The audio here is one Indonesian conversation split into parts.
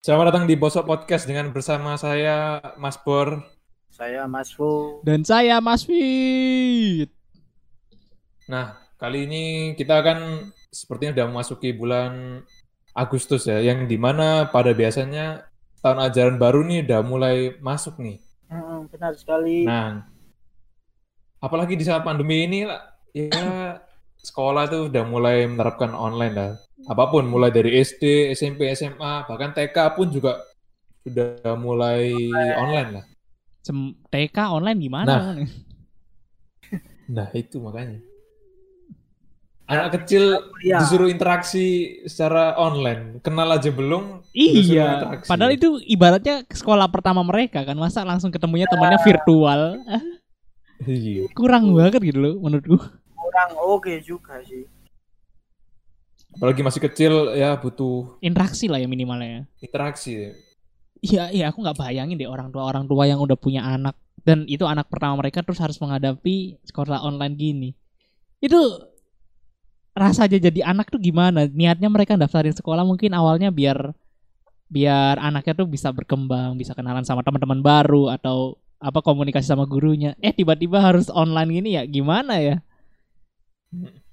Selamat datang di Bosok Podcast dengan bersama saya Mas Bor. Saya Mas Fu. Dan saya Mas Fit. Nah, kali ini kita akan sepertinya sudah memasuki bulan Agustus ya, yang di mana pada biasanya tahun ajaran baru nih udah mulai masuk nih. Hmm, benar sekali. Nah, apalagi di saat pandemi ini lah, ya sekolah itu udah mulai menerapkan online lah. Apa pun, mulai dari SD, SMP, SMA, bahkan TK pun juga sudah mulai online lah. Sem TK online gimana? Nah. Nah, itu makanya. Anak kecil Iya. disuruh interaksi secara online, kenal aja belum? iya. Padahal itu ibaratnya sekolah pertama mereka kan. Masa langsung ketemunya temannya virtual? Ah, Iya. Kurang banget gitu loh menurutku. Kurang oke juga sih. Apalagi masih kecil ya butuh Interaksi lah ya minimalnya. interaksi. Iya, iya aku nggak bayangin deh orang tua orang tua yang udah punya anak dan itu anak pertama mereka terus harus menghadapi sekolah online gini. Itu rasanya jadi anak tuh gimana? Niatnya mereka daftarin sekolah mungkin awalnya biar biar anaknya tuh bisa berkembang, bisa kenalan sama teman-teman baru atau apa komunikasi sama gurunya. Eh tiba-tiba harus online gini ya gimana ya? Apa-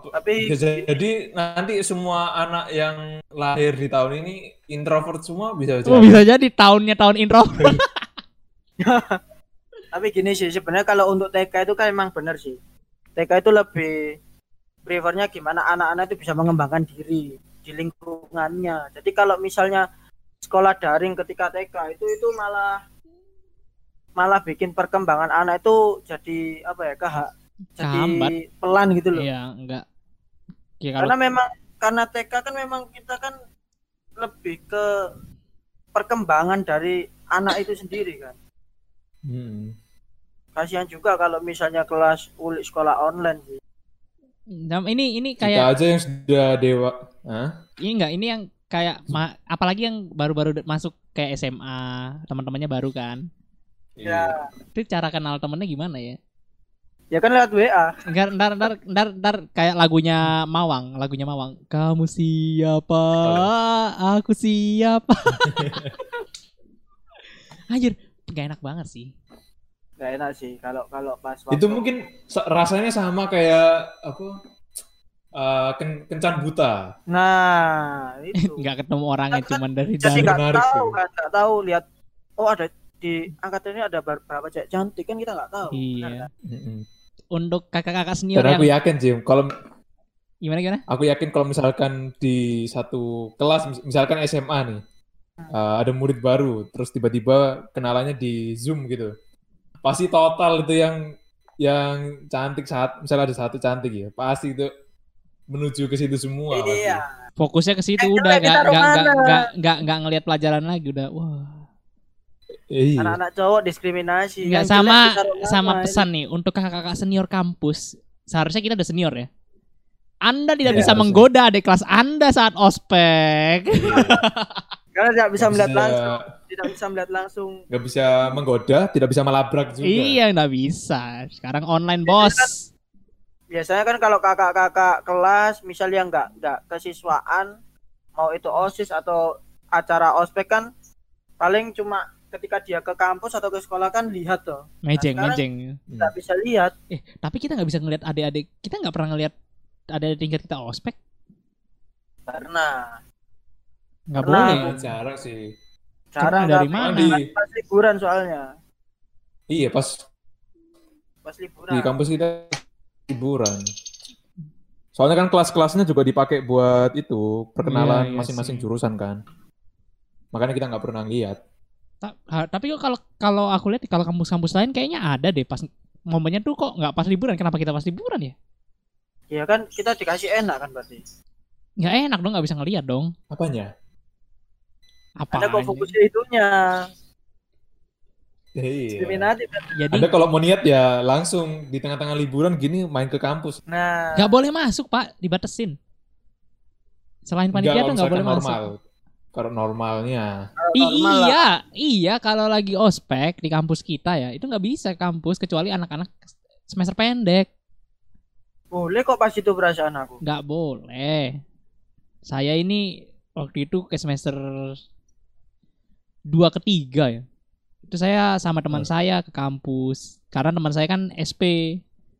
Tapi bisa jadi nanti semua anak yang lahir di tahun ini introvert semua bisa jadi. Oh, bisa jadi tahunnya tahun intro. tapi gini sih sebenarnya kalau untuk TK itu kan emang benar sih. TK itu lebih prefernya gimana anak-anak itu bisa mengembangkan diri di lingkungannya. Jadi kalau misalnya sekolah daring ketika TK itu itu malah malah bikin perkembangan anak itu jadi apa ya jadi Kehambat. pelan gitu loh. Iya, enggak. Ya, kalau karena memang karena TK kan memang kita kan lebih ke perkembangan dari anak itu sendiri kan Hmm. kasihan juga kalau misalnya kelas ulik sekolah online sih Nah, ini ini Kita kayak aja yang sudah dewa. Hah? ini enggak ini yang kayak ma- apalagi yang baru-baru masuk kayak SMA teman-temannya baru kan ya itu cara kenal temennya gimana ya ya kan lewat WA ntar ntar ntar ntar, ntar kayak lagunya Mawang lagunya Mawang. Kamu siapa? Aku siapa? Anjir gak enak banget sih. Nggak enak sih kalau kalau pas Itu waktu- mungkin sa- rasanya sama kayak apa? eh, ken- kencan buta. nah itu. Nggak ketemu orangnya cuman dari nggak Menarik tahu kan nggak tahu lihat. Oh ada di angkatan ini ada ber- berapa cewek? Cantik kan kita nggak tahu. Benar iya kan? Mm-mm. Untuk kakak-kakak senior Dan aku yang yakin Jim, kalau gimana gimana aku yakin kalau misalkan di satu kelas, mis- misalkan SMA nih, eh, ada murid baru, terus tiba-tiba kenalannya di Zoom gitu, pasti total itu yang yang cantik saat misalnya ada satu cantik ya, pasti itu menuju ke situ semua. pasti. iya fokusnya ke situ Eh, udah nggak nggak nggak nggak ngelihat pelajaran lagi udah wah. Anak-anak cowok diskriminasi. Nggak Yang jelek sama sama ini. pesan nih untuk kakak-kakak senior kampus. Seharusnya kita udah senior ya. Anda tidak Iya, bisa harusnya. menggoda adik kelas anda saat ospek. Karena tidak bisa melihat bisa- langsung. Tidak bisa melihat langsung. Nggak bisa menggoda, tidak bisa melabrak juga. iya nggak bisa. Sekarang online bos. biasanya kan kalau kakak-kakak kelas misalnya nggak nggak kesiswaan mau itu osis atau acara ospek kan paling cuma ketika dia ke kampus atau ke sekolah kan lihat tuh mejeng Nah, mejeng nggak bisa lihat eh tapi kita nggak bisa ngelihat adik-adik kita nggak pernah ngelihat ada tingkat kita ospek karena nggak boleh jarang sih. cara dari mana? Di- pas liburan soalnya Iya, pas pas di liburan kampus kita liburan. Soalnya kan kelas-kelasnya juga dipakai buat itu perkenalan Iya, iya masing-masing sih. jurusan kan. Makanya kita nggak pernah lihat. Ta- tapi kok kalau kalau aku lihat kalau kampus-kampus lain kayaknya ada deh pas momennya tuh kok nggak pas liburan. Kenapa kita pas liburan ya? Ya kan kita dikasih enak kan berarti nggak enak dong nggak bisa ngelihat dong. Apanya? apa ada kok fokus di itunya. Iya. diskriminatif kan. jadi Anda kalau mau niat ya langsung di tengah-tengah liburan gini main ke kampus. nah. Nggak boleh masuk pak. Dibatesin selain panitia tuh nggak boleh misalkan masuk normalnya. kalau I- normal lah. iya iya kalau lagi ospek di kampus kita ya itu nggak bisa kampus kecuali anak-anak semester pendek boleh kok pas itu perasaan aku nggak boleh saya ini waktu itu ke semester dua ketiga ya. Itu saya sama teman Hmm. saya ke kampus karena teman saya kan SP.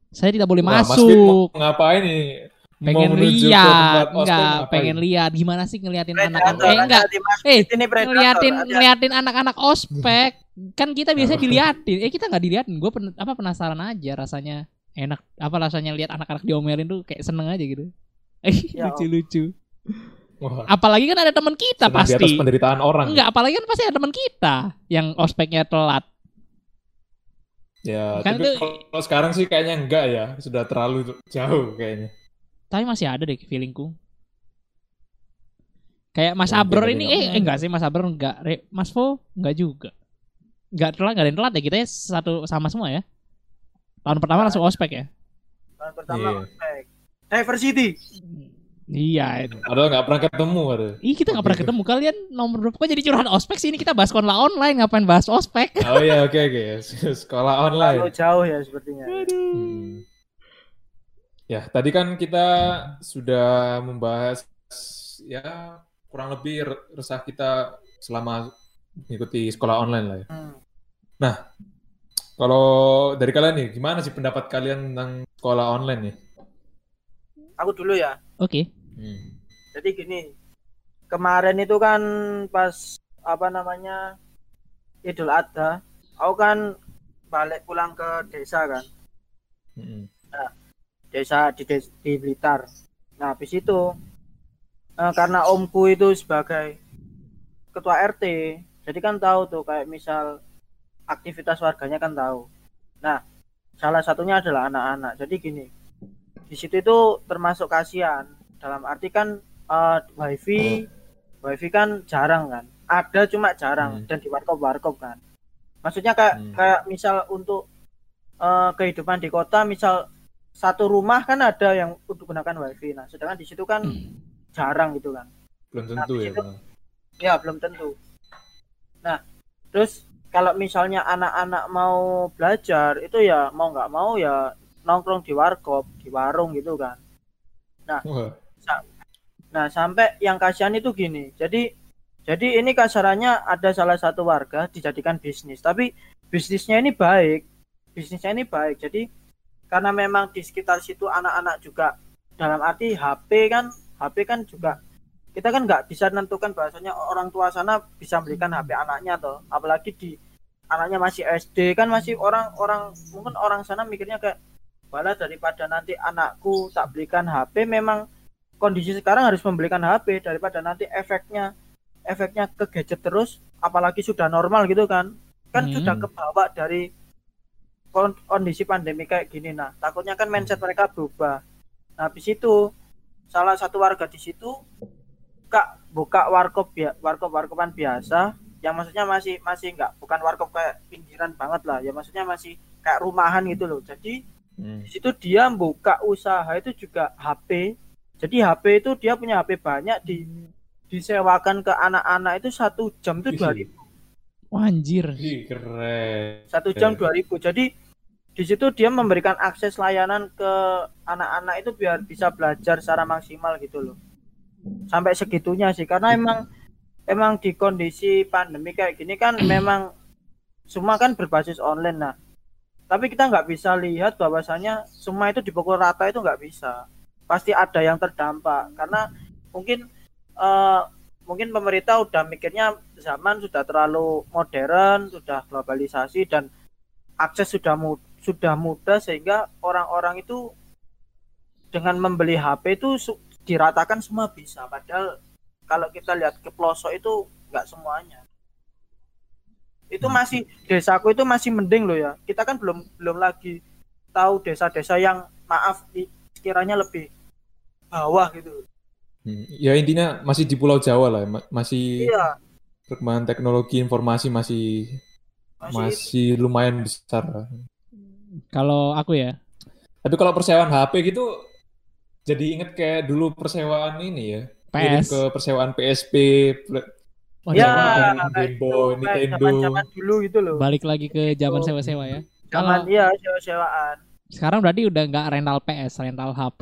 Saya tidak boleh Wah, Mas masuk. ngapain nih? Pengen lihat, enggak, pengen lihat. Gimana sih ngeliatin anak-anak. Eh enggak, eh ngeliatin ngeliatin anak-anak ospek. Kan kita biasanya Oh. diliatin. Eh kita nggak diliatin. Gue apa penasaran aja rasanya enak. Apa rasanya lihat anak-anak diomelin tuh kayak seneng aja gitu. Eh Ya lucu-lucu Wah, apalagi kan ada teman kita senang di atas pasti penderitaan orang. enggak apalagi kan pasti ada teman kita yang ospeknya telat. Ya, Kan tapi itu- kalau sekarang sih kayaknya enggak ya. Sudah terlalu jauh kayaknya. Tapi masih ada deh feelingku kayak Mas Mungkin Abror ini eh nggak enggak sih Mas Abror enggak Re- Mas Fo enggak juga enggak telat enggak ada yang telat ya kita ya satu sama semua ya tahun pertama langsung ospek ya Tahun pertama Iya. ospek. Diversity. iya Padahal nggak pernah ketemu ada. Ih kita nggak pernah ketemu kalian nomor berapa? Kok jadi curhat ospek sih ini kita bahas konla online ngapain bahas ospek? Oh iya, oke oke. Sekolah Terlalu online. jauh ya sepertinya. Hmm. Ya, tadi kan kita sudah membahas ya kurang lebih re- resah kita selama mengikuti sekolah online lah ya. Hmm. Kalau dari kalian nih, gimana sih pendapat kalian tentang sekolah online nih? Aku dulu ya. Oke. Hmm. Jadi gini, kemarin itu kan pas apa namanya Idul Adha, aku kan balik pulang ke desa kan, Hmm. Desa di des- di Blitar. Nah, habis itu eh, karena omku itu sebagai ketua RT, jadi kan tahu tuh kayak misal aktivitas warganya kan tahu. Nah, salah satunya adalah anak-anak. Jadi gini, di situ itu termasuk kasihan. Dalam arti kan eh, wifi, wifi kan jarang kan. Ada cuma jarang Hmm. dan di warkop warkop kan. Maksudnya kayak Hmm. kayak misal untuk eh, kehidupan di kota, misal satu rumah kan ada yang untuk gunakan wifi. Nah, sedangkan di situ kan jarang gitu kan. Belum tentu ya. Habis itu- Ya, belum tentu. Nah, terus kalau misalnya anak-anak mau belajar itu ya mau nggak mau ya nongkrong di warkop, di warung gitu kan. Wah, Nah, sampai yang kasihan itu gini. Jadi jadi ini kasarannya ada salah satu warga dijadikan bisnis, tapi bisnisnya ini baik. Bisnisnya ini baik. Jadi karena memang di sekitar situ anak-anak juga dalam arti HP kan HP kan juga kita kan nggak bisa menentukan bahasanya orang tua sana bisa belikan HP anaknya toh. Apalagi di anaknya masih SD kan masih orang-orang mungkin orang sana mikirnya kayak bala daripada nanti anakku tak belikan HP memang kondisi sekarang harus membelikan HP daripada nanti efeknya efeknya ke gadget terus apalagi sudah normal gitu kan. Kan Hmm. sudah kebawa dari kondisi pandemi kayak gini nah takutnya kan mindset mereka berubah nah habis itu salah satu warga di situ buka buka warkop ya warkop warkopan biasa yang maksudnya masih masih nggak bukan warkop kayak pinggiran banget lah ya maksudnya masih kayak rumahan gitu loh jadi hmm. di situ dia buka usaha itu juga HP jadi HP itu dia punya HP banyak di disewakan ke anak-anak itu satu jam itu dua ribu Wah, anjir. Ih, keren. satu jam dua ribu jadi di situ dia memberikan akses layanan ke anak-anak itu biar bisa belajar secara maksimal gitu loh. Sampai segitunya sih karena emang emang di kondisi pandemi kayak gini kan memang semua kan berbasis online nah. Tapi kita nggak bisa lihat bahwasanya semua itu dipukul rata itu nggak bisa. Pasti ada yang terdampak karena mungkin eh, mungkin pemerintah udah mikirnya zaman sudah terlalu modern sudah globalisasi dan akses sudah mu- sudah mudah sehingga orang-orang itu dengan membeli HP itu diratakan semua bisa padahal kalau kita lihat ke pelosok itu nggak semuanya itu Hmm. masih desaku itu masih mending loh ya kita kan belum belum lagi tahu desa-desa yang maaf sekiranya lebih bawah gitu Hmm. Ya intinya masih di Pulau Jawa lah, ma- masih iya perkembangan teknologi informasi masih masih, masih lumayan besar. lah. Kalau aku ya, Tapi kalau persewaan HP gitu, jadi inget kayak dulu persewaan ini ya, PS. ke persewaan PSP, Wah, ya zaman- kayak Nintendo. zaman-zaman dulu gitu loh balik lagi ke zaman sewa-sewa ya. zaman Kalau iya sewa-sewaan Sekarang berarti udah nggak rental PS, rental HP.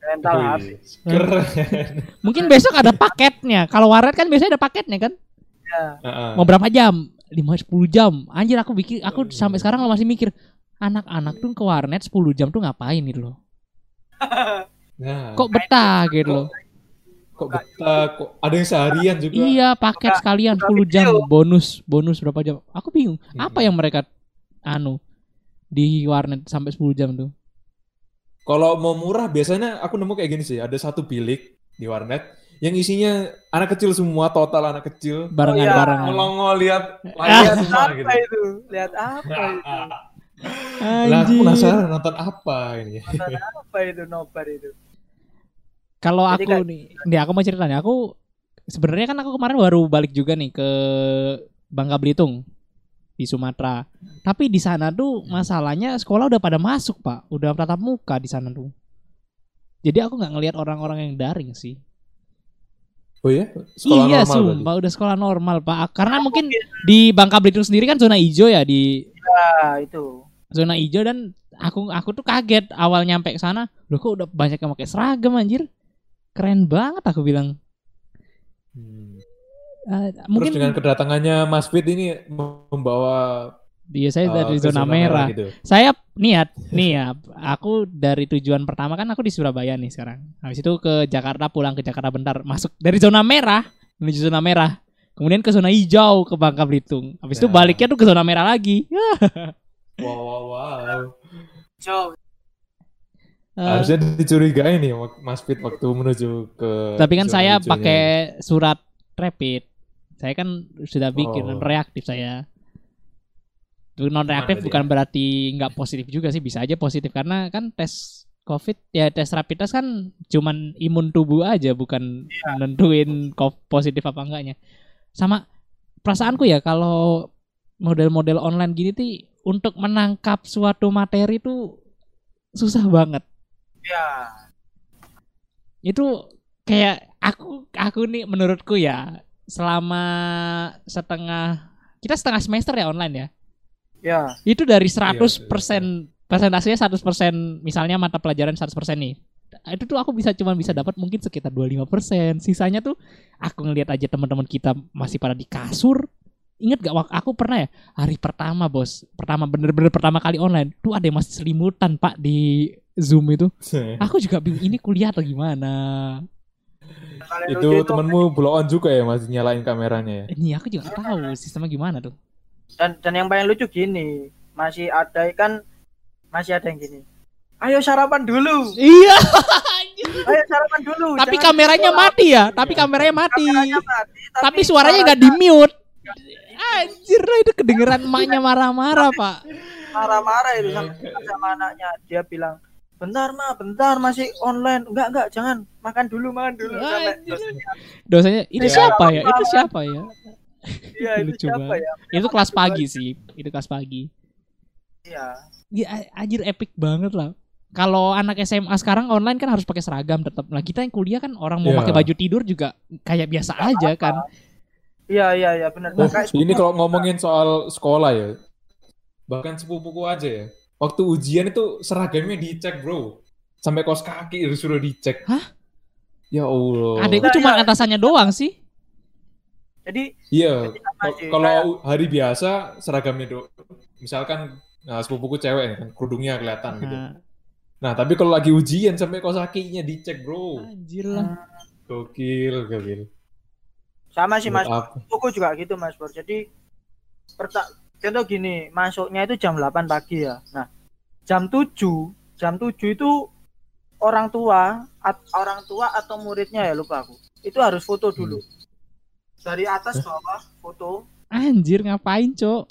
rental Wih, HP Keren. Mungkin besok ada paketnya. Kalau warnet kan biasanya ada paketnya kan? ya. Heeh. Mau berapa jam? 5 10 jam. Anjir aku bikin aku sampai sekarang masih mikir anak-anak tuh ke warnet 10 jam tuh ngapain gitu loh. Nah, Kok betah gitu loh. kok betah, kok ada yang seharian juga. Iya, paket Buka- sekalian buka 10 jam video. bonus, bonus berapa jam. Aku bingung, Hmm. apa yang mereka anu di warnet sampai 10 jam tuh. Kalau mau murah biasanya aku nemu kayak gini sih, ada satu bilik di warnet yang isinya anak kecil semua, total anak kecil. Barengan iya. barengan. Melongo lihat Ah. semua apa gitu. itu lihat apa itu Lah aku penasaran nonton apa ini. nonton apa itu nobar itu Kalau aku kayak- nih, nih aku mau ceritanya. Aku sebenarnya kan aku kemarin baru balik juga nih ke Bangka Belitung di Sumatera. Tapi di sana tuh masalahnya sekolah udah pada masuk pak, udah tatap muka di sana tuh. Jadi aku nggak ngelihat orang-orang yang daring sih. Oh ya? Sekolah iya, normal berarti? sumpah udah sekolah normal pak. Karena mungkin di Bangka Belitung sendiri kan zona hijau ya di ya itu zona hijau dan aku aku tuh kaget awal nyampe ke sana. Loh kok udah banyak yang pakai seragam anjir. Keren banget aku bilang. Hmm. Eh, Terus mungkin dengan kedatangannya Mas Fit ini membawa dia saya uh, dari ke zona merah. gitu. Saya niat nih ya, aku dari tujuan pertama kan aku di Surabaya nih sekarang. Habis itu ke Jakarta pulang ke Jakarta bentar, masuk dari zona merah menuju zona merah. Kemudian ke zona hijau ke Bangka Belitung. Habis itu Nah. baliknya tuh ke zona merah lagi. Wow, wow, wow. jauh Eh, Harusnya dicurigai nih Mas Fit waktu menuju ke tapi kan saya hijaunya. pakai surat rapid. Saya kan sudah bikin Oh. reaktif saya. Itu non reaktif bukan berarti nggak positif juga sih, bisa aja positif karena kan tes COVID ya tes rapid test kan cuman imun tubuh aja bukan nentuin kok positif apa enggaknya. Sama perasaanku ya kalau model-model online gini tuh untuk menangkap suatu materi tuh susah banget. ya Itu kayak aku aku nih menurutku ya selama setengah kita setengah semester ya online ya. ya Itu dari Iya, 100% persentasenya 100% misalnya mata pelajaran 100% nih. Itu tuh aku bisa cuma bisa dapat mungkin sekitar 25%. Sisanya tuh aku ngelihat aja teman-teman kita masih pada di kasur. Ingat gak waktu aku pernah ya hari pertama bos, pertama bener-bener pertama kali online, tuh ada yang masih selimutan pak di Zoom itu. Aku juga bingung ini kuliah atau gimana. Itu temenmu blow on juga ya masih nyalain kameranya ya. Ini aku juga tahu sistemnya gimana tuh. dan dan yang paling lucu gini masih ada kan masih ada yang gini ayo sarapan dulu Iya. ayo sarapan dulu tapi jangan kameranya sekolah. mati ya. Tapi kameranya mati. Kameranya mati, Tapi suaranya nggak di mute. Anjir itu kedengeran emaknya marah-marah pak. marah-marah itu sama, sama anaknya dia bilang bentar mah bentar masih online enggak enggak jangan makan dulu makan dulu Anjir. Dosanya itu Iya, siapa ya? apa-apa. Itu siapa ya? iya itu siapa ya Itu kelas pagi sih. Itu kelas pagi. iya Ya anjir epic banget lah. Kalau anak SMA sekarang online kan harus pakai seragam tetap. Nah kita yang kuliah kan orang mau Iya. pakai baju tidur juga kayak biasa aja kan. iya iya iya benar Oh, Kayak ini kalau ngomongin soal sekolah ya, bahkan sepupuku aja ya. Waktu ujian itu seragamnya dicek bro, sampai kaos kaki disuruh dicek. Hah? Ya Allah. Adekku Nah, cuma iya. atasannya doang sih. jadi Iya. Kalau hari biasa seragamnya do, misalkan nah, sepupuku cewek kan kerudungnya kelihatan gitu. Nah, Nah tapi kalau lagi ujian sampai kaos kakinya dicek bro, anjir lah. gokil gokil. sama sih mas. aku. Juga gitu mas Bor jadi perta contoh gini masuknya itu jam 8 pagi ya. Nah jam 7 jam 7 itu orang tua at- orang tua atau muridnya ya lupa aku. Itu harus foto dulu. Dari atas bawah foto. Anjir ngapain, Cok?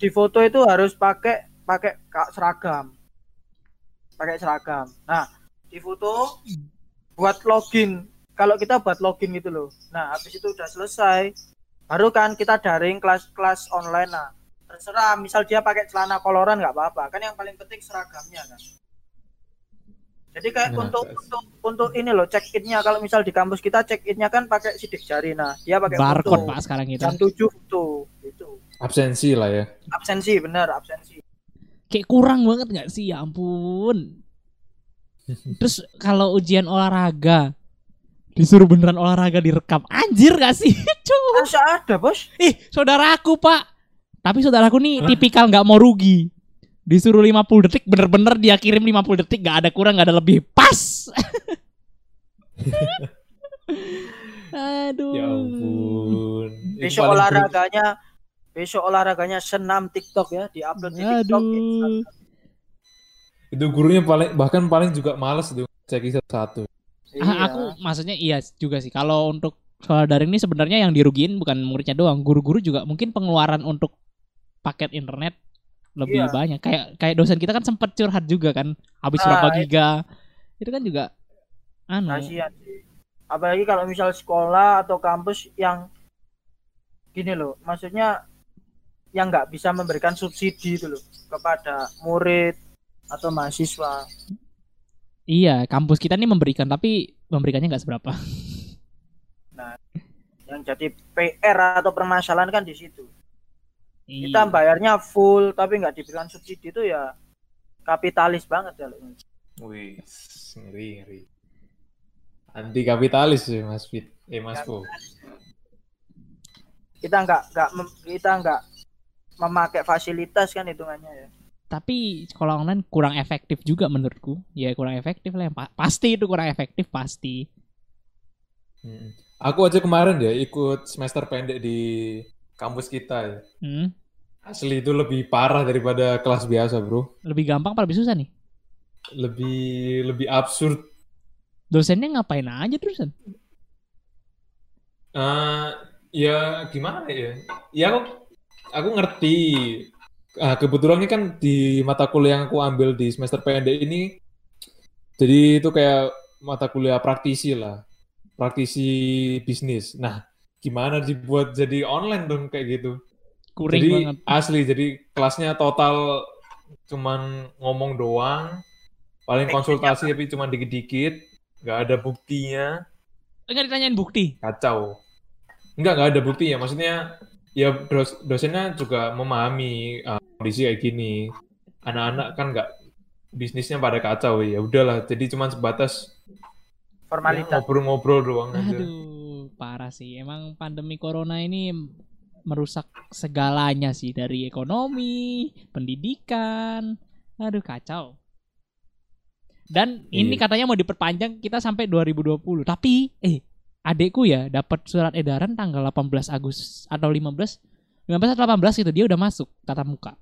di foto itu harus pakai pakai ka- seragam pakai seragam. Nah di foto buat login. Kalau kita buat login gitu loh. Nah habis itu udah selesai baru kan kita daring kelas-kelas online. Nah terserah misal dia pakai celana koloran nggak apa-apa. Kan yang paling penting seragamnya kan? Jadi kayak Nah, untuk untuk untuk ini loh check innya kalau misal di kampus kita check innya kan pakai sidik jari. Nah dia pakai Barcode, Pak, sekarang itu. jam 7 foto itu Absensi lah ya. absensi bener absensi kayak kurang banget nggak sih? Ya ampun. Terus kalau ujian olahraga disuruh beneran olahraga direkam. Anjir gak sih? Cuy. Masa ada, Bos? ih saudaraku pak. Tapi saudaraku nih Hah? tipikal nggak mau rugi. Disuruh 50 detik bener-bener dia kirim 50 detik nggak ada kurang nggak ada lebih. Pas! Aduh. Ya ampun. Besok olahraganya besok olahraganya senam TikTok ya, diupload di TikTok. aduh ber- Itu gurunya paling bahkan paling juga males tuh cek satu. Iya. Ah, aku maksudnya iya juga sih. Kalau untuk sekolah daring ini sebenarnya yang dirugiin bukan muridnya doang, guru-guru juga mungkin pengeluaran untuk paket internet lebih Iya. banyak. Kayak kayak dosen kita kan sempat curhat juga kan, habis Ah, berapa iya. giga. Itu kan juga anu. kasihan sih. Apalagi kalau misal sekolah atau kampus yang gini loh, maksudnya yang nggak bisa memberikan subsidi itu loh kepada murid atau mahasiswa. Iya, kampus kita nih memberikan tapi memberikannya nggak seberapa. Yang jadi PR atau permasalahan kan di situ. Iya. Kita bayarnya full tapi nggak diberikan subsidi itu ya kapitalis banget ya. loh. Wih, ngeri ngeri. Anti kapitalis sih Mas Fit. Eh Mas Fu. Kita nggak nggak kita nggak memakai fasilitas kan hitungannya ya. Tapi sekolah online kurang efektif juga menurutku. Ya kurang efektif lah. Pa- Pasti itu kurang efektif pasti. Mm. Aku aja kemarin ya ikut semester pendek di kampus kita ya. Hmm. Asli itu lebih parah daripada kelas biasa, Bro. Lebih gampang apa lebih susah nih? Lebih lebih absurd. Dosennya ngapain aja terusan? Eh, ya gimana ya? Ya aku aku ngerti. Ah, kebetulan ini kan di mata kuliah yang aku ambil di semester pendek ini jadi itu kayak mata kuliah praktisi lah. Praktisi bisnis. Nah, gimana dibuat jadi online dong kayak gitu? Kuring jadi banget. asli jadi kelasnya total cuman ngomong doang paling konsultasi tapi cuma dikit-dikit nggak ada buktinya Enggak ditanyain bukti. kacau nggak nggak ada buktinya maksudnya ya dos- dosennya juga memahami uh, kondisi kayak gini anak-anak kan nggak bisnisnya pada kacau ya udahlah jadi cuma sebatas ya, Formalitas. ngobrol-ngobrol doang aja Aduh, parah sih. Emang pandemi corona ini merusak segalanya sih dari ekonomi, pendidikan. Aduh, kacau. Dan ini Iya. katanya mau diperpanjang kita sampai 2020. Tapi eh adekku ya dapat surat edaran tanggal 18 Agustus atau 15 15 atau 18 gitu dia udah masuk tatap muka.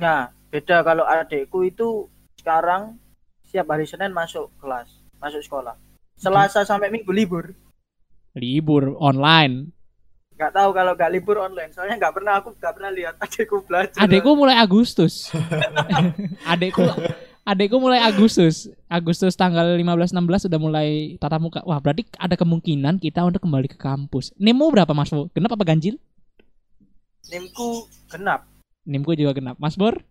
Nah, beda kalau adekku itu sekarang siap hari Senin masuk kelas, masuk sekolah. Selasa sampai Minggu libur. Libur online. Nggak tahu kalau nggak libur online. Soalnya nggak pernah aku nggak pernah lihat adekku belajar. Adekku mulai Agustus. adekku adekku mulai Agustus. Agustus tanggal 15 16 udah mulai tatap muka. Wah, berarti ada kemungkinan kita untuk kembali ke kampus. Nemu berapa Mas Bo? Genap apa ganjil? Nimku genap. Nimku juga genap. Mas Bor?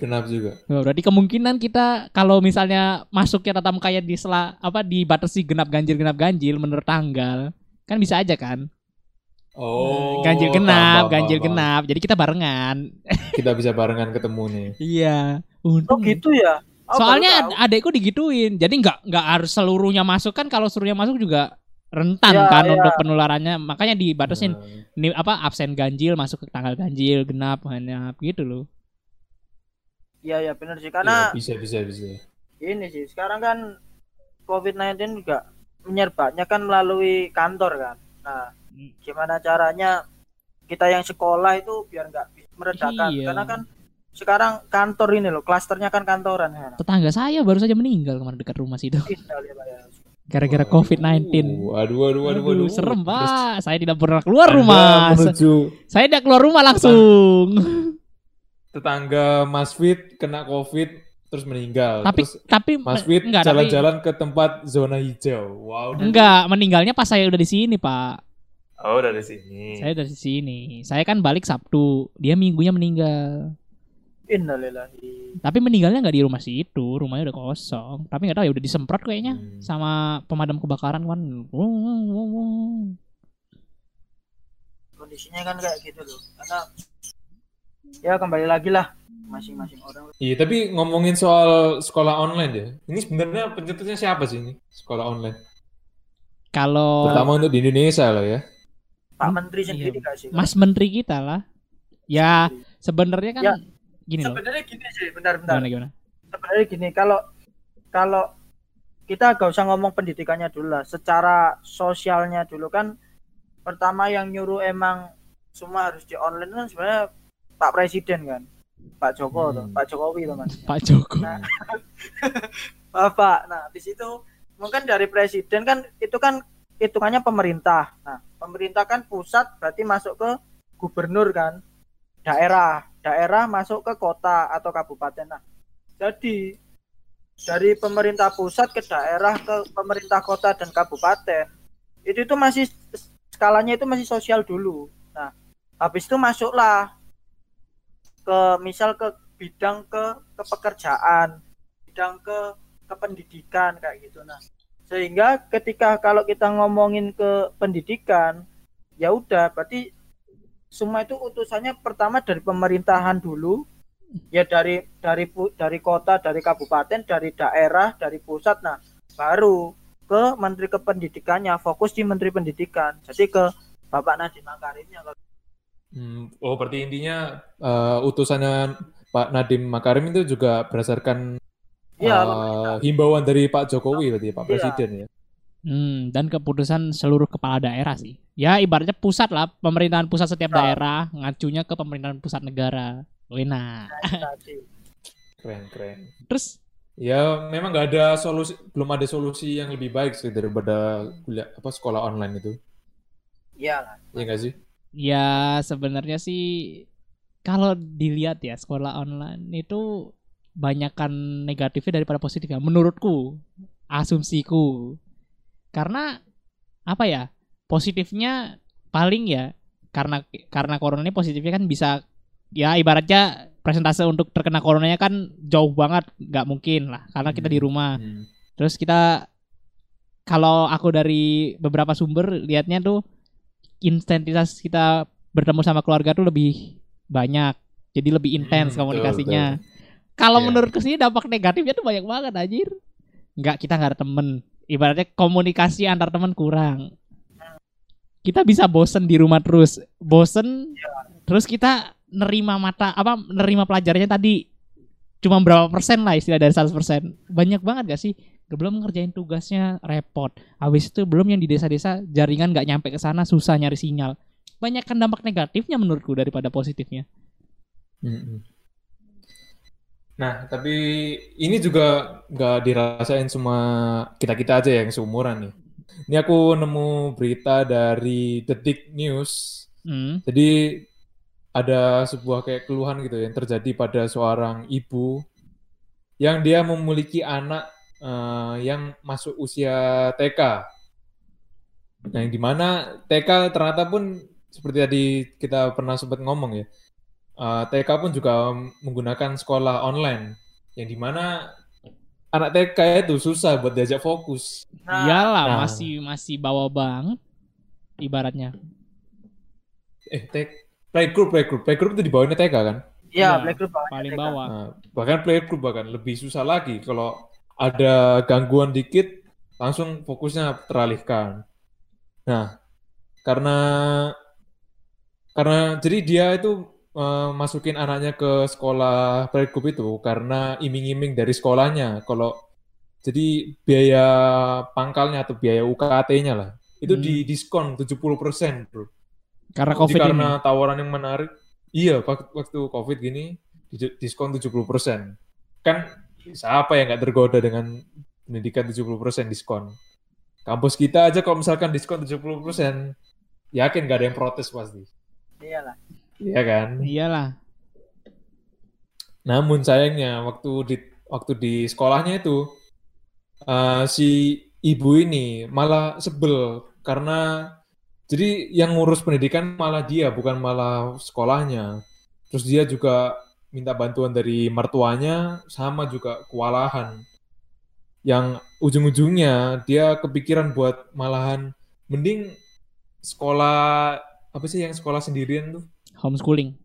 kenapa juga Wah, berarti kemungkinan kita kalau misalnya masuknya tatap muka ya di sela apa dibatasi genap ganjil genap ganjil menurut tanggal. Kan bisa aja kan? oh ganjil genap, paham, ganjil paham. genap. Jadi kita barengan. kita bisa barengan ketemu nih Iya. Oh Untung gitu ya. Oh, Soalnya adekku digituin. Jadi nggak nggak harus seluruhnya masuk kan kalau seluruhnya masuk juga rentan Ya, kan ya. untuk penularannya. Makanya dibatasin Nah, nih apa absen ganjil masuk ke tanggal ganjil genap genap gitu loh. Iya ya benar sih karena bisa bisa bisa ini sih sekarang kan COVID-19 juga menyerbatnya kan melalui kantor kan. Nah, Hmm. gimana caranya kita yang sekolah itu biar nggak meredakan Iya. karena kan sekarang kantor ini loh, klasternya kan kantoran ya. Tetangga saya baru saja meninggal kemarin dekat rumah situ ya, gara-gara Waduh, COVID-19. Waduh, waduh, waduh, waduh. serem pak. Saya tidak pernah keluar Anda rumah. Menuju Saya tidak keluar rumah langsung. tetangga Mas Fit kena COVID terus meninggal. tapi terus tapi Mas Fit jalan-jalan ke tempat zona hijau. Wow. enggak meninggalnya pas saya udah di sini pak. Oh, dari sini. Saya dari sini. Saya kan balik Sabtu. Dia minggunya meninggal. Innalillahi. Tapi meninggalnya nggak di rumah situ, rumahnya udah kosong. Tapi nggak tahu ya udah disemprot kayaknya Hmm. sama pemadam kebakaran kan. Kondisinya kan kayak gitu loh. Karena ya kembali lagi lah masing-masing orang. Iya, tapi ngomongin soal sekolah online ya. Ini sebenarnya pencetusnya siapa sih ini? Sekolah online. Kalau Terutama untuk di Indonesia loh ya. Pak Menteri sendiri iya. sih? Mas Menteri kita lah. Ya sebenarnya kan Ya, gini loh. Sebenarnya gini sih, bentar-bentar. Gimana gimana? sebenarnya gini kalau kalau kita gak usah ngomong pendidikannya dulu lah secara sosialnya dulu kan pertama yang nyuruh emang semua harus di online kan sebenarnya Pak Presiden kan Pak Joko tuh Hmm. Pak Jokowi tuh mas Pak Joko. Nah. Bapak nah di situ mungkin dari presiden kan itu kan hitungannya pemerintah nah pemerintah kan pusat berarti masuk ke gubernur kan daerah daerah masuk ke kota atau kabupaten. Nah jadi dari pemerintah pusat ke daerah ke pemerintah kota dan kabupaten itu itu masih skalanya itu masih sosial dulu. Nah habis itu masuklah ke misal ke bidang ke ke pekerjaan bidang ke ke pendidikan kayak gitu. Nah sehingga ketika kalau kita ngomongin ke pendidikan ya udah berarti semua itu utusannya pertama dari pemerintahan dulu ya dari dari dari kota dari kabupaten dari daerah dari pusat nah baru ke menteri kependidikannya fokus di menteri pendidikan jadi ke bapak Nadiem Makarimnya Hmm, oh, berarti intinya eh, utusannya Pak Nadiem Makarim itu juga berdasarkan Iya, eh, pemerintah. himbauan dari Pak Jokowi berarti Pak Iya. Presiden ya. Hmm, dan keputusan seluruh kepala daerah sih. Ya ibaratnya pusat lah, pemerintahan pusat setiap Nah. daerah ngacunya ke pemerintahan pusat negara. Wena. tadi Keren, keren. Terus Ya, memang nggak ada solusi, belum ada solusi yang lebih baik sih daripada kuliah apa sekolah online itu. iya lah Iya nggak sih? ya sebenarnya sih kalau dilihat ya sekolah online itu banyakkan negatifnya daripada positifnya menurutku, asumsiku. Karena apa ya? Positifnya paling ya karena karena corona ini positifnya kan bisa ya ibaratnya presentase untuk terkena coronanya kan jauh banget nggak mungkin lah karena kita di rumah Hmm. terus kita kalau aku dari beberapa sumber lihatnya tuh intensitas kita bertemu sama keluarga tuh lebih banyak jadi lebih intens Hmm, komunikasinya kalau Iya. menurut ke sini dampak negatifnya tuh banyak banget anjir nggak kita nggak ada temen ibaratnya komunikasi antar teman kurang. Kita bisa bosen di rumah terus. Bosen terus kita nerima mata apa nerima pelajarannya tadi. Cuma berapa persen lah istilah dari 100 persen. Banyak banget gak sih? Belum ngerjain tugasnya repot. Habis itu belum yang di desa-desa jaringan nggak nyampe ke sana susah nyari sinyal. Banyak kan dampak negatifnya menurutku daripada positifnya. Nah, tapi ini juga nggak dirasain semua kita-kita aja yang seumuran nih. Ini aku nemu berita dari Detik News. Hmm. Jadi ada sebuah kayak keluhan gitu yang terjadi pada seorang ibu yang dia memiliki anak eh, yang masuk usia TK. Nah, yang di mana TK ternyata pun seperti tadi kita pernah sempat ngomong ya, eh, TK pun juga menggunakan sekolah online, yang di mana anak TK itu susah buat diajak fokus. nah iyalah nah. masih masih bawa banget ibaratnya Eh, TK, playgroup, playgroup, playgroup itu di bawahnya TK kan? iya Iya, Black Group bawahnya paling TK. bawah Nah, bahkan playgroup bahkan lebih susah lagi kalau ada gangguan dikit langsung fokusnya teralihkan. Nah, karena karena jadi dia itu masukin anaknya ke sekolah playgroup itu karena iming-iming dari sekolahnya kalau jadi biaya pangkalnya atau biaya UKT-nya lah itu Hmm. di diskon 70%, Bro. karena Jadi covid karena ini tawaran yang menarik, iya wak- waktu COVID gini di- diskon 70%. Kan siapa yang nggak tergoda dengan pendidikan 70% diskon? Kampus kita aja kalau misalkan diskon 70%, yakin nggak ada yang protes pasti. iyalah Iya kan? iyalah Namun sayangnya waktu di waktu di sekolahnya itu eh, si ibu ini malah sebel karena jadi yang ngurus pendidikan malah dia bukan malah sekolahnya. Terus dia juga minta bantuan dari mertuanya sama juga kewalahan. Yang ujung-ujungnya dia kepikiran buat malahan mending sekolah apa sih yang sekolah sendirian tuh? Homeschooling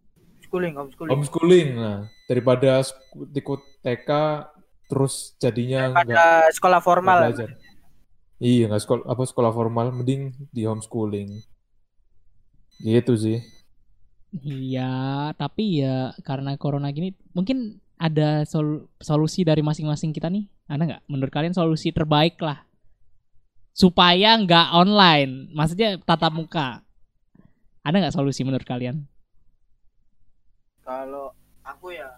schooling homeschooling Homeschooling. Nah, daripada ikut TK terus jadinya nggak pada sekolah formal belajar. Iya, nggak sekolah apa sekolah formal, mending di homeschooling. Gitu sih. Iya, tapi ya karena corona gini mungkin ada sol- solusi dari masing-masing kita nih. Ada nggak? Menurut kalian solusi terbaik lah supaya nggak online, maksudnya tatap muka. Ada nggak solusi menurut kalian? Kalau aku ya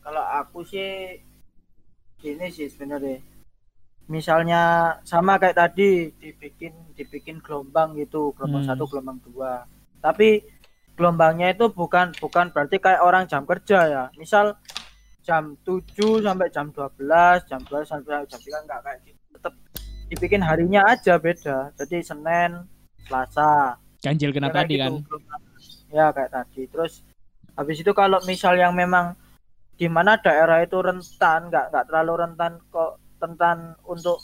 kalau aku sih gini sih sebenarnya misalnya sama kayak tadi dibikin dibikin gelombang gitu gelombang Hmm. satu gelombang dua tapi gelombangnya itu bukan bukan berarti kayak orang jam kerja ya misal jam 7 sampai jam 12 jam 12 sampai jam 3 enggak kayak gitu tetap dibikin harinya aja beda jadi Senin Selasa Ganjil kayak tadi gitu, kan. gelombang. ya kayak tadi terus habis itu kalau misal yang memang di mana daerah itu rentan nggak nggak terlalu rentan kok rentan untuk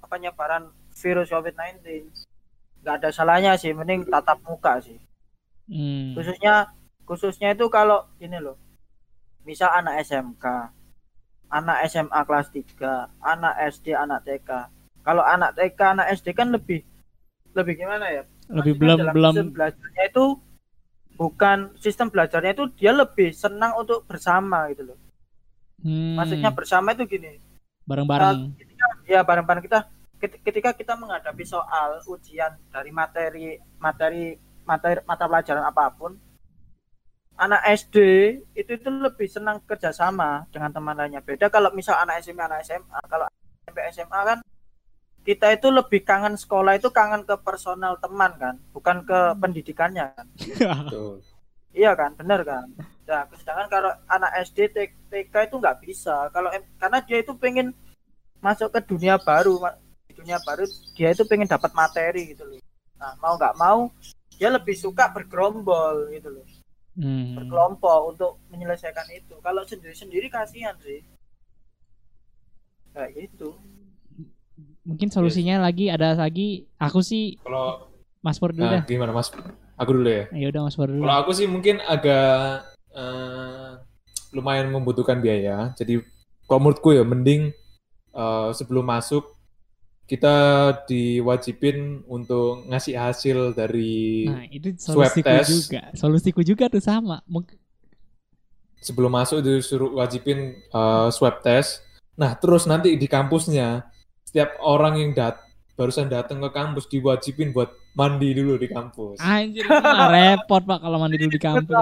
apa nyebaran virus COVID-19 nggak ada salahnya sih mending tatap muka sih. Hmm. khususnya khususnya itu kalau ini loh misal anak SMK anak SMA kelas 3 anak SD anak TK kalau anak TK anak SD kan lebih lebih gimana ya? Lebih belum belum. belajarnya itu bukan sistem belajarnya itu dia lebih senang untuk bersama gitu loh. Hmm, maksudnya bersama itu gini. Bareng-bareng. ketika ya bareng-bareng kita ket- ketika kita menghadapi soal ujian dari materi materi materi mata pelajaran apa pun anak SD itu itu lebih senang kerjasama dengan teman lainnya. Beda kalau misal anak SMP anak SMA kalau SMP SMA kan kita itu lebih kangen sekolah itu kangen ke personal teman kan bukan ke pendidikannya kan. Iya kan, benar kan. Nah, sedangkan kalau anak SD TK itu nggak bisa. Kalau karena dia itu pengen masuk ke dunia baru, di dunia baru dia itu pengen dapat materi gitu loh. Nah, mau nggak mau dia lebih suka bergerombol gitu loh, Hmm. berkelompok untuk menyelesaikan itu. Kalau sendiri-sendiri kasihan sih. Kayak gitu. Mungkin solusinya lagi ada lagi. Aku sih Kalau Mas Pur dulu nah, dah. gimana Mas? Aku dulu ya. Ya udah Mas Pur dulu. Kalau aku sih mungkin agak eh, lumayan membutuhkan biaya. Jadi kalau menurutku ya mending eh, sebelum masuk kita diwajibin untuk ngasih hasil dari Nah, itu swab test. juga. Solusiku juga tuh sama. Sebelum masuk disuruh wajibin eh, swab test. Nah, terus nanti di kampusnya setiap orang yang dat barusan datang ke kampus diwajibin buat mandi dulu di kampus. Anjir, mah repot Pak kalau mandi dulu di kampus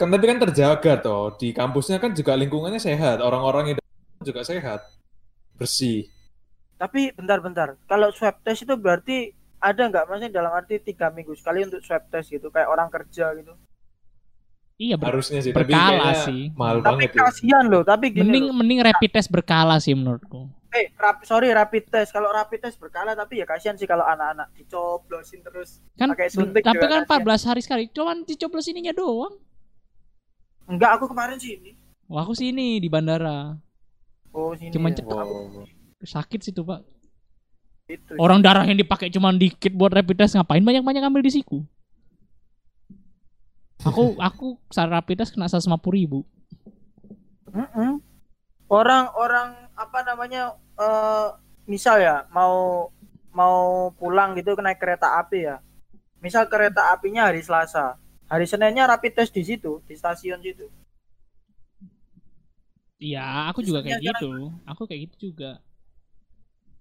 Kan tapi kan terjaga toh di kampusnya kan juga lingkungannya sehat, orang-orang yang datang juga sehat, bersih. Tapi bentar-bentar, kalau swab test itu berarti ada nggak maksudnya dalam arti tiga minggu sekali untuk swab test gitu, kayak orang kerja gitu. Iya, ber- Harusnya sih, tapi berkala kayaknya sih. mahal Tapi banget ya. kasihan loh, tapi gini mending loh. mending rapid test berkala sih menurutku. Eh, rap- sorry rapid test. Kalau rapid test berkala tapi ya kasihan sih kalau anak-anak dicoblosin terus. Kan Pakai suntik tapi kan kasihan. 14 hari sekali. Cuman dicoblos ininya doang. Enggak, aku kemarin sih ini. Wah, aku sini di bandara. Oh, sini. Cuman ya. Wow. Sakit sih tuh, Pak. itu. Orang darah yang dipakai cuman dikit buat rapid test ngapain banyak-banyak ambil di siku? Aku aku saat rapid test kena 150 ribu. Mm-mm. Orang-orang apa namanya eh misal ya mau mau pulang gitu naik kereta api ya. Misal kereta apinya hari Selasa, hari Seninnya rapid test di situ, di stasiun situ. Iya, aku juga kayak Sistemnya gitu. Aku kayak gitu juga.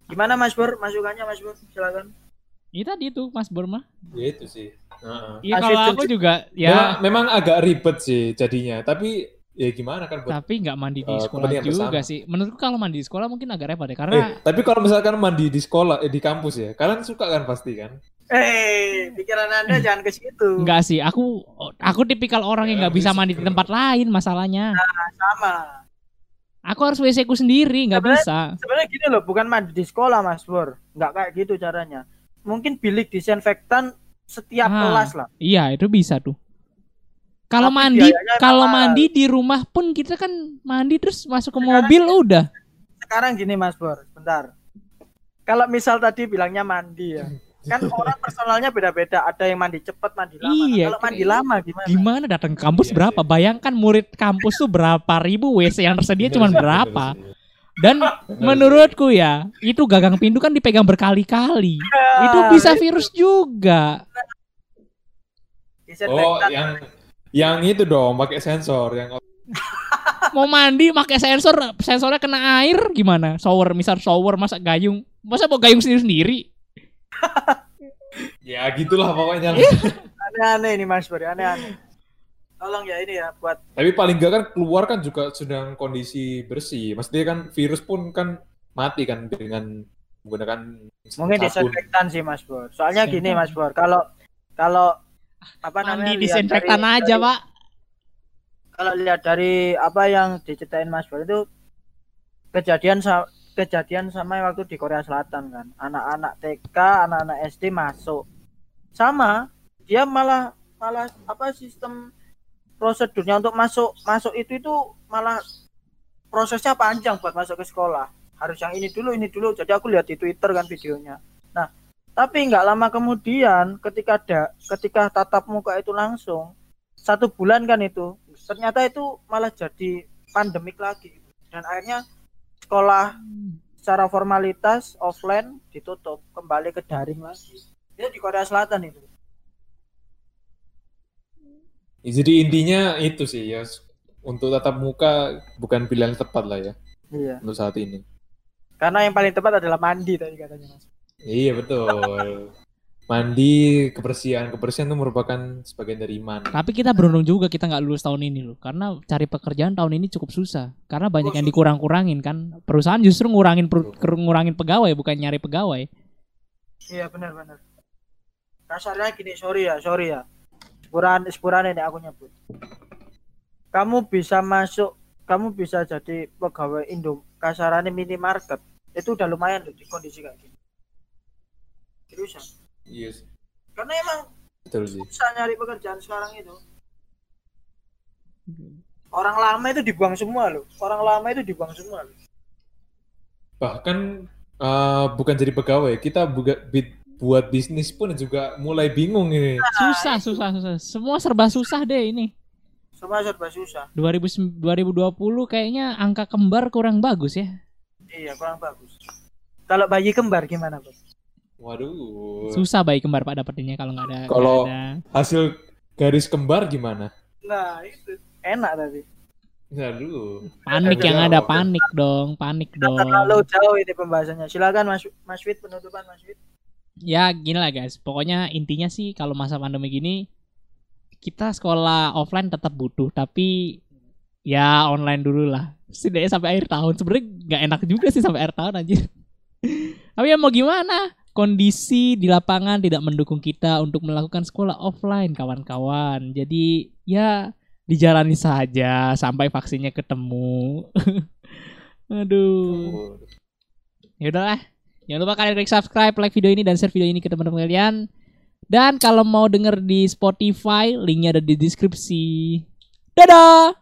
Gimana Mas Bur? Masukannya Mas Bur? Silakan. Itu tadi tuh Mas Burma. Ya itu sih. Heeh. Iya Hasil kalau aku juga Memang, ya memang agak ribet sih jadinya, tapi ya gimana kan buat tapi nggak mandi di Eh, sekolah kepentingan juga bersama. sih. Menurutku kalau mandi di sekolah mungkin agak repot ya Eh, karena tapi kalau misalkan mandi di sekolah, eh, di kampus ya, kalian suka kan pasti kan? Eh, pikiran Anda jangan ke situ. enggak sih. Aku aku tipikal orang yang Ya, nggak bisa mandi di tempat lain masalahnya. Sama. Aku harus WC ku sendiri, nggak bisa. Sebenarnya gini loh, bukan mandi di sekolah Mas Bur. Nggak kayak gitu caranya. Mungkin bilik disinfektan setiap Ah. kelas lah. Iya, itu bisa tuh. Kalau mandi, kalau mandi di rumah pun kita kan mandi terus masuk ke Sekarang mobil udah. Sekarang gini Mas Bur, bentar. Kalau misal tadi bilangnya mandi ya. kan orang personalnya beda-beda ada yang mandi cepet mandi lama Nah, Iya, kalau mandi lama gimana Gimana datang ke kampus Iya berapa? Bayangkan murid kampus tuh berapa ribu WC yang tersedia Bener cuma sih, bener berapa? Dan menurutku ya, itu gagang pintu kan dipegang berkali-kali. Itu bisa virus juga. sih. Oh, yang yang itu dong pakai sensor yang Mau mandi pakai sensor, sensornya kena air gimana? Shower, misal shower masa gayung. Masa mau gayung sendiri-sendiri? ya gitulah pokoknya. aneh-aneh ini Mas Bro aneh-aneh tolong ya ini ya buat Tapi paling enggak kan keluar kan juga sedang kondisi bersih. Maksudnya kan virus pun kan mati kan dengan menggunakan mungkin sabun. disinfektan sih Mas Bor soalnya gini Mas Bor kalau kalau apa namanya Mandi lihat disinfektan dari- aja, dari- Pak. kalau lihat dari apa yang diceritain Mas Bor itu kejadian sa- kejadian sama waktu di Korea Selatan kan. Anak-anak TK anak-anak SD masuk. Sama dia malah malah apa sistem prosedurnya untuk masuk masuk itu itu malah prosesnya panjang buat masuk ke sekolah. Harus yang ini dulu ini dulu. Jadi aku lihat di Twitter kan videonya tapi nggak lama kemudian ketika ada ketika tatap muka itu langsung satu bulan kan itu ternyata itu malah jadi pandemik lagi. Dan akhirnya sekolah secara formalitas offline ditutup kembali ke daring lagi. Itu di Korea Selatan itu. Jadi intinya itu sih ya. Untuk tatap muka bukan pilihan tepat lah ya iya. untuk saat ini. karena yang paling tepat adalah mandi tadi katanya mas Iya betul. Mandi, kebersihan, kebersihan itu merupakan sebagian dari iman. Tapi kita beruntung juga kita nggak lulus tahun ini loh, karena cari pekerjaan tahun ini cukup susah. Karena banyak Oh, yang dikurang-kurangin kan. Perusahaan justru ngurangin per- ngurangin pegawai bukan nyari pegawai. iya benar-benar kasarnya gini sorry ya sorry ya sepuran sepuran ini aku nyebut kamu bisa masuk kamu bisa jadi pegawai Indo kasarannya minimarket itu udah lumayan tuh di kondisi kayak gini seriusan Yes, karena emang betul sih. susah nyari pekerjaan sekarang itu orang lama itu dibuang semua loh orang lama itu dibuang semua loh Bahkan eh, bukan jadi pegawai, kita buka, bi- buat bisnis pun juga mulai bingung ini. Susah, susah, susah. Semua serba susah deh ini. semua serba susah 2000 2020 kayaknya angka kembar kurang bagus ya. iya kurang bagus kalau bayi kembar gimana bos Waduh. Susah bayi kembar Pak dapetinnya kalau nggak ada. Kalau-. Hasil garis kembar gimana? nah itu enak tadi Waduh. panik yang ada kan? panik dong, panik dong. terlalu jauh ini pembahasannya silakan mas mas Wid penutupan mas Wid Ya gini lah guys, pokoknya intinya sih kalau masa pandemi gini kita sekolah offline tetap butuh, tapi ya online dulu lah. Setidaknya sampai akhir tahun. Sebenarnya nggak enak juga sih sampai akhir tahun anjir. tapi ya mau gimana? Kondisi di lapangan tidak mendukung kita untuk melakukan sekolah offline kawan-kawan. Jadi ya dijalani saja sampai vaksinnya ketemu. Aduh. Ya udahlah. Jangan lupa kalian klik subscribe, like video ini dan share video ini ke teman-teman kalian. Dan kalau mau denger di Spotify, linknya ada di deskripsi. Dadah.